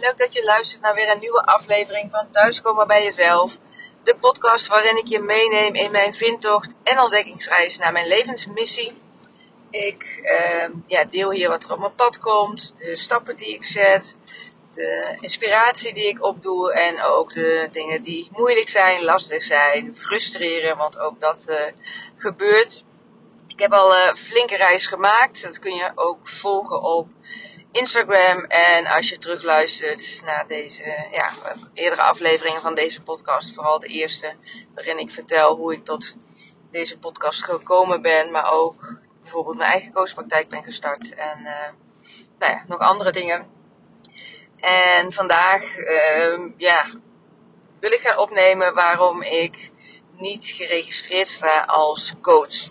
leuk dat je luistert naar weer een nieuwe aflevering van Thuiskomen bij Jezelf. De podcast waarin ik je meeneem in mijn vindtocht en ontdekkingsreis naar mijn levensmissie. Ik uh, ja, deel hier wat er op mijn pad komt, de stappen die ik zet, de inspiratie die ik opdoe en ook de dingen die moeilijk zijn, lastig zijn, frustreren, want ook dat uh, gebeurt. Ik heb al een flinke reis gemaakt, dat kun je ook volgen op Instagram. En als je terugluistert naar deze ja, eerdere afleveringen van deze podcast, vooral de eerste, waarin ik vertel hoe ik tot deze podcast gekomen ben, maar ook bijvoorbeeld mijn eigen coachpraktijk ben gestart en uh, nou ja, nog andere dingen. En vandaag uh, ja, wil ik gaan opnemen waarom ik niet geregistreerd sta als coach.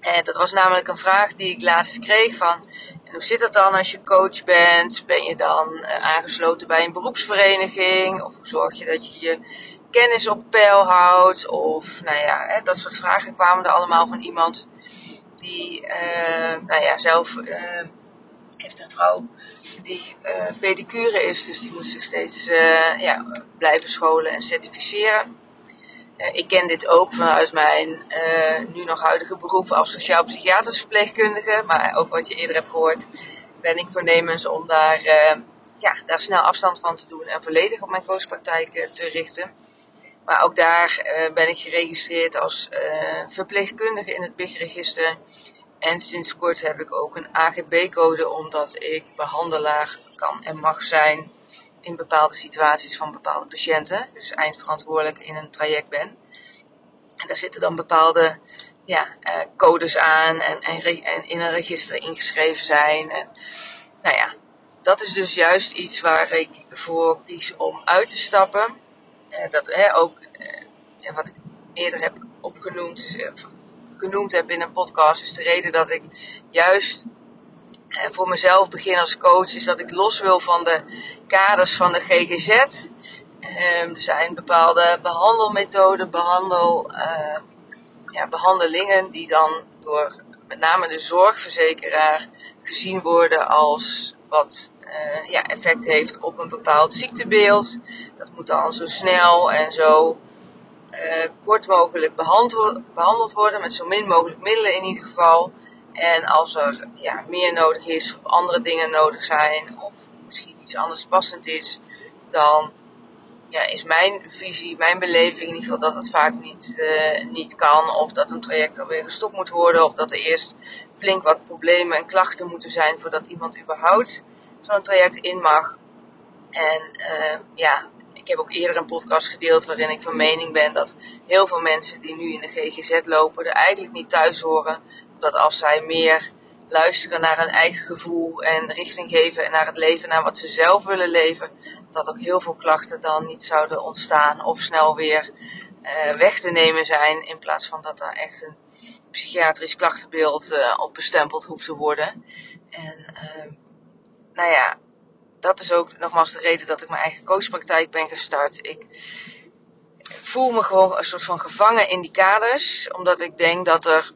En dat was namelijk een vraag die ik laatst kreeg van hoe zit het dan als je coach bent? Ben je dan uh, aangesloten bij een beroepsvereniging? Of zorg je dat je je kennis op peil houdt? Of nou ja, hè, dat soort vragen kwamen er allemaal van iemand die uh, nou ja, zelf uh, heeft een vrouw die pedicure is. Dus die moet zich steeds ja, blijven scholen en certificeren. Uh, ik ken dit ook vanuit mijn uh, nu nog huidige beroep als sociaal-psychiatrisch verpleegkundige. Maar ook wat je eerder hebt gehoord, ben ik voornemens om daar, uh, ja, daar snel afstand van te doen en volledig op mijn coachpraktijk te richten. Maar ook daar ben ik geregistreerd als verpleegkundige in het BIG-register. En sinds kort heb ik ook een AGB-code omdat ik behandelaar kan en mag zijn in bepaalde situaties van bepaalde patiënten. Dus eindverantwoordelijk in een traject ben. En daar zitten dan bepaalde ja, uh, codes aan en, en, en, in een register ingeschreven zijn. En, nou ja, dat is dus juist iets waar ik voor kies om uit te stappen. Uh, dat hè, ook uh, wat ik eerder heb opgenoemd, genoemd heb in een podcast, is de reden dat ik juist voor mezelf begin als coach is dat ik los wil van de kaders van de GGZ. Um, er zijn bepaalde behandelmethoden, behandel, uh, ja, behandelingen die dan door met name de zorgverzekeraar gezien worden als wat uh, ja, effect heeft op een bepaald ziektebeeld. Dat moet dan zo snel en zo uh, kort mogelijk behandeld worden, met zo min mogelijk middelen in ieder geval. En als er ja, meer nodig is of andere dingen nodig zijn of misschien iets anders passend is, dan ja, is mijn visie, mijn beleving in ieder geval dat het vaak niet, uh, niet kan. Of dat een traject alweer gestopt moet worden. Of dat er eerst flink wat problemen en klachten moeten zijn voordat iemand überhaupt zo'n traject in mag. En uh, ja, ik heb ook eerder een podcast gedeeld waarin ik van mening ben dat heel veel mensen die nu in de GGZ lopen er eigenlijk niet thuis horen dat als zij meer luisteren naar hun eigen gevoel en richting geven en naar het leven, naar wat ze zelf willen leven, dat ook heel veel klachten dan niet zouden ontstaan of snel weer uh, weg te nemen zijn, in plaats van dat er echt een psychiatrisch klachtenbeeld uh, op bestempeld hoeft te worden. En uh, nou ja, dat is ook nogmaals de reden dat ik mijn eigen coachpraktijk ben gestart. Ik voel me gewoon een soort van gevangen in die kaders, omdat ik denk dat er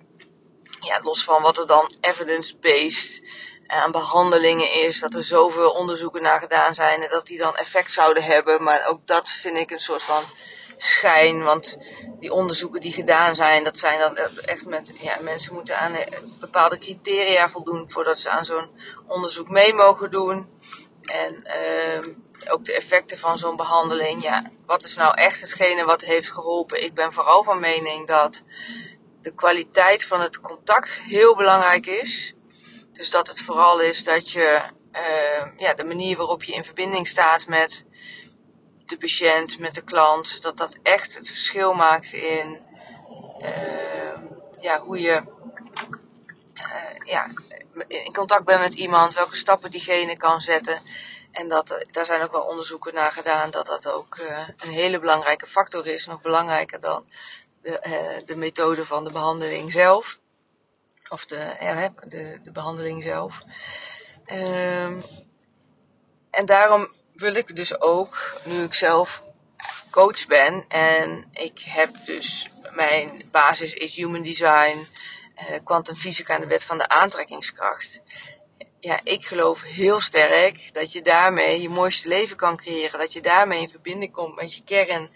ja, los van wat er dan evidence-based eh, aan behandelingen is, dat er zoveel onderzoeken naar gedaan zijn en dat die dan effect zouden hebben. Maar ook dat vind ik een soort van schijn, want die onderzoeken die gedaan zijn, dat zijn dan echt met, ja, mensen moeten aan eh, bepaalde criteria voldoen voordat ze aan zo'n onderzoek mee mogen doen. En uh, ook de effecten van zo'n behandeling. Ja, wat is nou echt hetgene wat heeft geholpen? Ik ben vooral van mening dat de kwaliteit van het contact heel belangrijk is. Dus dat het vooral is dat je uh, ja, de manier waarop je in verbinding staat met de patiënt, met de klant, dat dat echt het verschil maakt in uh, ja, hoe je uh, ja, in contact bent met iemand, welke stappen diegene kan zetten. En dat, daar zijn ook wel onderzoeken naar gedaan dat dat ook een hele belangrijke factor is, nog belangrijker dan de, uh, de methode van de behandeling zelf. Of de, ja, de, de behandeling zelf. Um, en daarom wil ik dus ook, nu ik zelf coach ben en ik heb dus mijn basis is human design, uh, quantum fysica en de wet van de aantrekkingskracht. ja, ik geloof heel sterk dat je daarmee je mooiste leven kan creëren. Dat je daarmee in verbinding komt met je kern.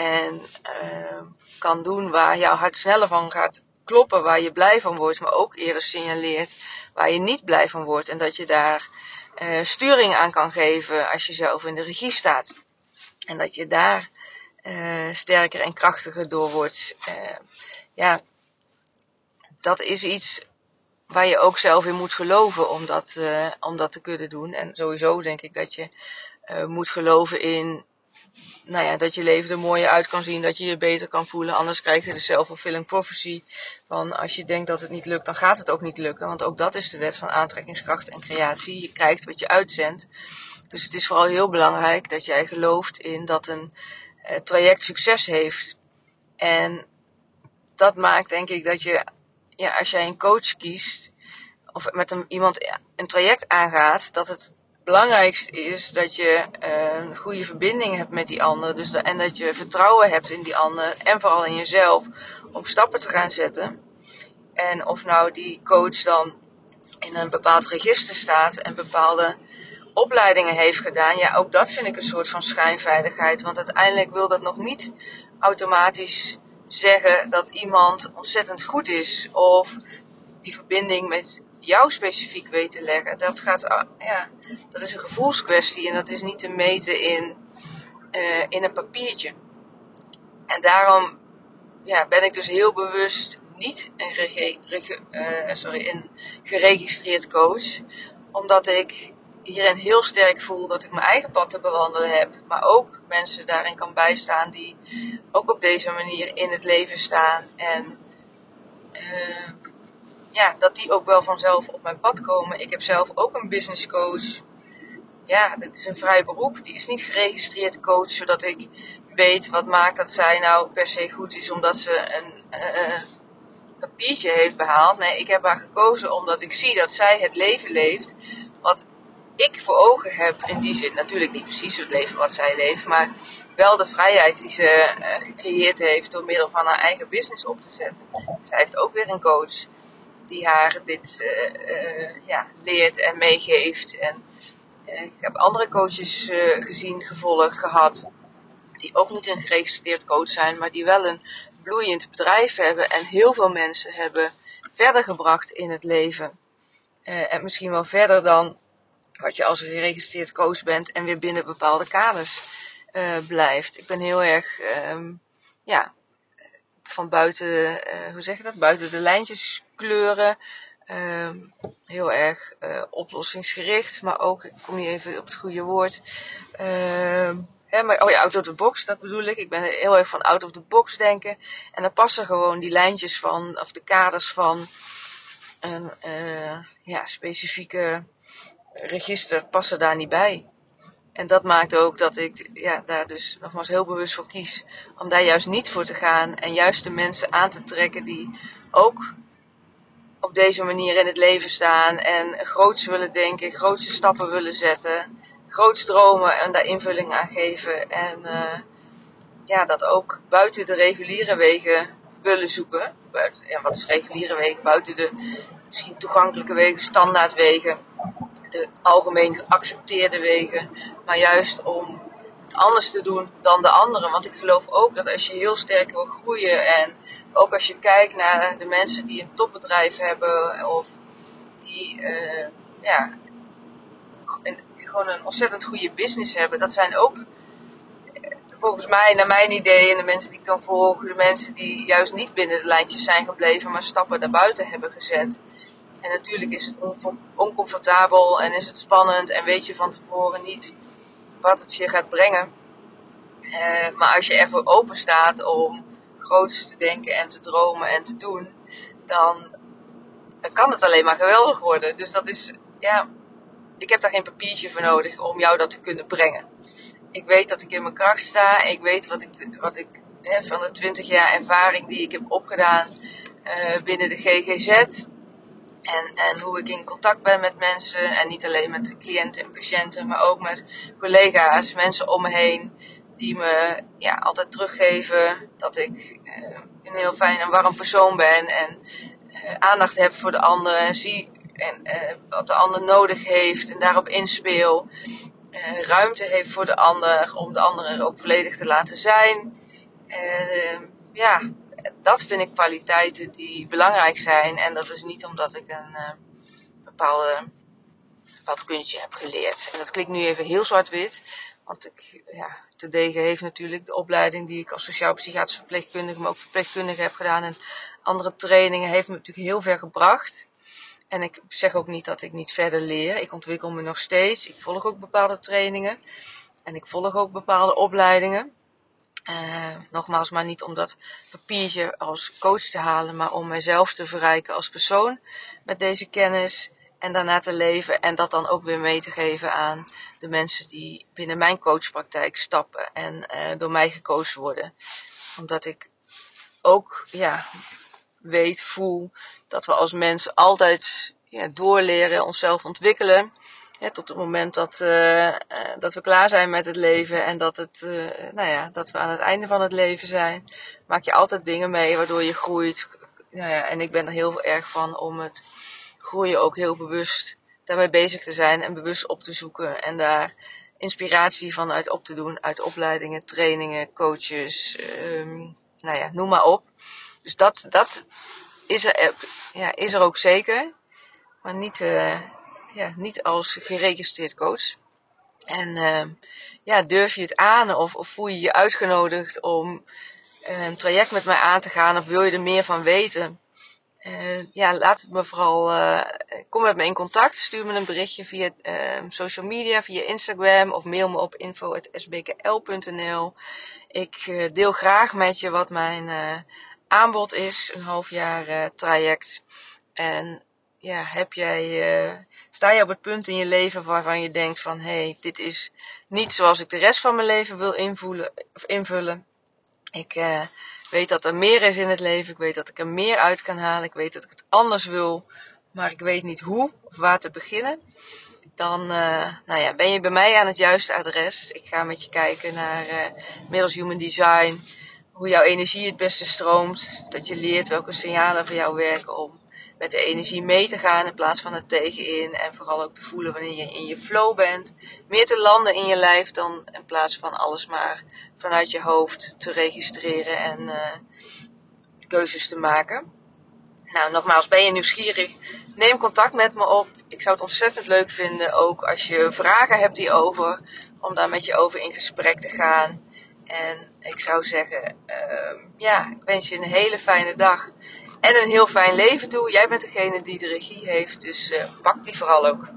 En uh, kan doen waar jouw hart sneller van gaat kloppen. Waar je blij van wordt, maar ook eerder signaleert waar je niet blij van wordt. En dat je daar uh, sturing aan kan geven als je zelf in de regie staat. En dat je daar uh, sterker en krachtiger door wordt. Uh, ja, dat is iets waar je ook zelf in moet geloven om dat, uh, om dat te kunnen doen. En sowieso denk ik dat je moet geloven in nou ja, dat je leven er mooier uit kan zien, dat je je beter kan voelen. Anders krijg je de self-fulfilling prophecy van als je denkt dat het niet lukt, dan gaat het ook niet lukken. Want ook dat is de wet van aantrekkingskracht en creatie. Je krijgt wat je uitzendt. Dus het is vooral heel belangrijk dat jij gelooft in dat een uh, traject succes heeft. En dat maakt denk ik dat je ja, als jij een coach kiest of met een, iemand een traject aangaat, dat het belangrijkste is dat je een goede verbinding hebt met die ander. Dus en dat je vertrouwen hebt in die ander en vooral in jezelf om stappen te gaan zetten. En of nou die coach dan in een bepaald register staat en bepaalde opleidingen heeft gedaan, ja, ook dat vind ik een soort van schijnveiligheid. Want uiteindelijk wil dat nog niet automatisch zeggen dat iemand ontzettend goed is of die verbinding met jou specifiek weet te leggen. Dat, gaat, ah, ja, dat is een gevoelskwestie en dat is niet te meten in, uh, in een papiertje. En daarom ja, ben ik dus heel bewust niet een, uh, sorry, een geregistreerd coach, omdat ik hierin heel sterk voel dat ik mijn eigen pad te bewandelen heb. Maar ook mensen daarin kan bijstaan die ook op deze manier in het leven staan. En ja, dat die ook wel vanzelf op mijn pad komen. Ik heb zelf ook een business coach. Ja, dat is een vrij beroep. Die is niet geregistreerd coach, zodat ik weet wat maakt dat zij nou per se goed is omdat ze een uh, papiertje heeft behaald. Nee, ik heb haar gekozen omdat ik zie dat zij het leven leeft wat ik voor ogen heb in die zin. Natuurlijk niet precies het leven wat zij leeft, maar wel de vrijheid die ze uh, gecreëerd heeft door middel van haar eigen business op te zetten. Zij heeft ook weer een coach die haar dit uh, uh, ja, leert en meegeeft. En ik heb andere coaches gezien, gevolgd, gehad, die ook niet een geregistreerd coach zijn, maar die wel een bloeiend bedrijf hebben en heel veel mensen hebben verder gebracht in het leven. en misschien wel verder dan wat je als geregistreerd coach bent en weer binnen bepaalde kaders blijft. Ik ben heel erg, um, ja, van buiten, hoe zeg je dat? Buiten de lijntjes kleuren. Um, heel erg uh, oplossingsgericht, maar ook, ik kom hier even op het goede woord. Um, ja, maar, oh ja, out of the box, dat bedoel ik. Ik ben heel erg van out of the box denken. En dan passen gewoon die lijntjes van, of de kaders van een uh, ja, specifieke register passen daar niet bij. En dat maakt ook dat ik ja, daar dus nogmaals heel bewust voor kies om daar juist niet voor te gaan en juist de mensen aan te trekken die ook op deze manier in het leven staan en groots willen denken, grootste stappen willen zetten, groots dromen en daar invulling aan geven. En uh, ja, dat ook buiten de reguliere wegen willen zoeken. Buiten, ja, wat is reguliere wegen? Buiten de misschien toegankelijke wegen, standaardwegen de algemeen geaccepteerde wegen, maar juist om anders te doen dan de anderen. Want ik geloof ook dat als je heel sterk wil groeien en ook als je kijkt naar de mensen die een topbedrijf hebben of die uh, ja, gewoon een ontzettend goede business hebben, dat zijn ook volgens mij, naar mijn idee en de mensen die ik kan volgen, de mensen die juist niet binnen de lijntjes zijn gebleven, maar stappen daarbuiten hebben gezet. En natuurlijk is het oncomfortabel en is het spannend en weet je van tevoren niet wat het je gaat brengen. Uh, maar als je ervoor open staat om groots te denken en te dromen en te doen, dan, dan kan het alleen maar geweldig worden. Dus dat is, ja, ik heb daar geen papiertje voor nodig om jou dat te kunnen brengen. Ik weet dat ik in mijn kracht sta. Ik weet wat ik, wat ik hè, van de 20 jaar ervaring die ik heb opgedaan uh, binnen de GGZ en, en hoe ik in contact ben met mensen. En niet alleen met cliënten en patiënten, maar ook met collega's, mensen om me heen. Die me ja, altijd teruggeven dat ik uh, een heel fijn en warm persoon ben. En uh, aandacht heb voor de anderen. Zie en uh, wat de ander nodig heeft en daarop inspeel. Ruimte heeft voor de ander, om de ander er ook volledig te laten zijn. Uh, ja, dat vind ik kwaliteiten die belangrijk zijn. En dat is niet omdat ik een bepaalde, bepaald kunstje heb geleerd. En dat klinkt nu even heel zwart-wit. Want ik, ja, de degen heeft natuurlijk de opleiding die ik als sociaal-psychiatrisch verpleegkundige, maar ook verpleegkundige heb gedaan. En andere trainingen heeft me natuurlijk heel ver gebracht. En ik zeg ook niet dat ik niet verder leer. Ik ontwikkel me nog steeds. Ik volg ook bepaalde trainingen. En ik volg ook bepaalde opleidingen. Uh, nogmaals, maar niet om dat papiertje als coach te halen, maar om mijzelf te verrijken als persoon met deze kennis en daarna te leven en dat dan ook weer mee te geven aan de mensen die binnen mijn coachpraktijk stappen en uh, door mij gekozen worden. Omdat ik ook ja, weet, voel dat we als mens altijd ja, doorleren, onszelf ontwikkelen. Tot het moment dat, uh, dat we klaar zijn met het leven en dat, het, uh, nou ja, dat we aan het einde van het leven zijn, maak je altijd dingen mee waardoor je groeit. Nou ja, en ik ben er heel erg van om het groeien ook heel bewust daarmee bezig te zijn en bewust op te zoeken en daar inspiratie van uit op te doen uit opleidingen, trainingen, coaches, um, nou ja, noem maar op. Dus dat, dat is, er, ja, is er ook zeker, maar niet, ja, niet als geregistreerd coach. En uh, ja, durf je het aan of, of voel je je uitgenodigd om een traject met mij aan te gaan of wil je er meer van weten? Uh, ja, laat het me vooral, uh, kom met me in contact. Stuur me een berichtje via uh, social media, via Instagram of mail me op info.sbkl.nl. Ik deel graag met je wat mijn aanbod is, een half jaar traject. En ja, heb jij, sta je op het punt in je leven waarvan je denkt van, hé, hey, dit is niet zoals ik de rest van mijn leven wil invoelen, of invullen. Ik weet dat er meer is in het leven. Ik weet dat ik er meer uit kan halen. Ik weet dat ik het anders wil. Maar ik weet niet hoe of waar te beginnen. Dan uh, nou ja, ben je bij mij aan het juiste adres. Ik ga met je kijken naar uh, middels Human Design. Hoe jouw energie het beste stroomt. Dat je leert welke signalen voor jou werken om met de energie mee te gaan in plaats van het tegenin. En vooral ook te voelen wanneer je in je flow bent. Meer te landen in je lijf dan in plaats van alles maar vanuit je hoofd te registreren en uh, keuzes te maken. Nou, nogmaals, ben je nieuwsgierig? Neem contact met me op. Ik zou het ontzettend leuk vinden, ook als je vragen hebt hierover, om daar met je over in gesprek te gaan. En ik zou zeggen, uh, ja, ik wens je een hele fijne dag en een heel fijn leven toe. Jij bent degene die de regie heeft, dus uh, pak die vooral ook.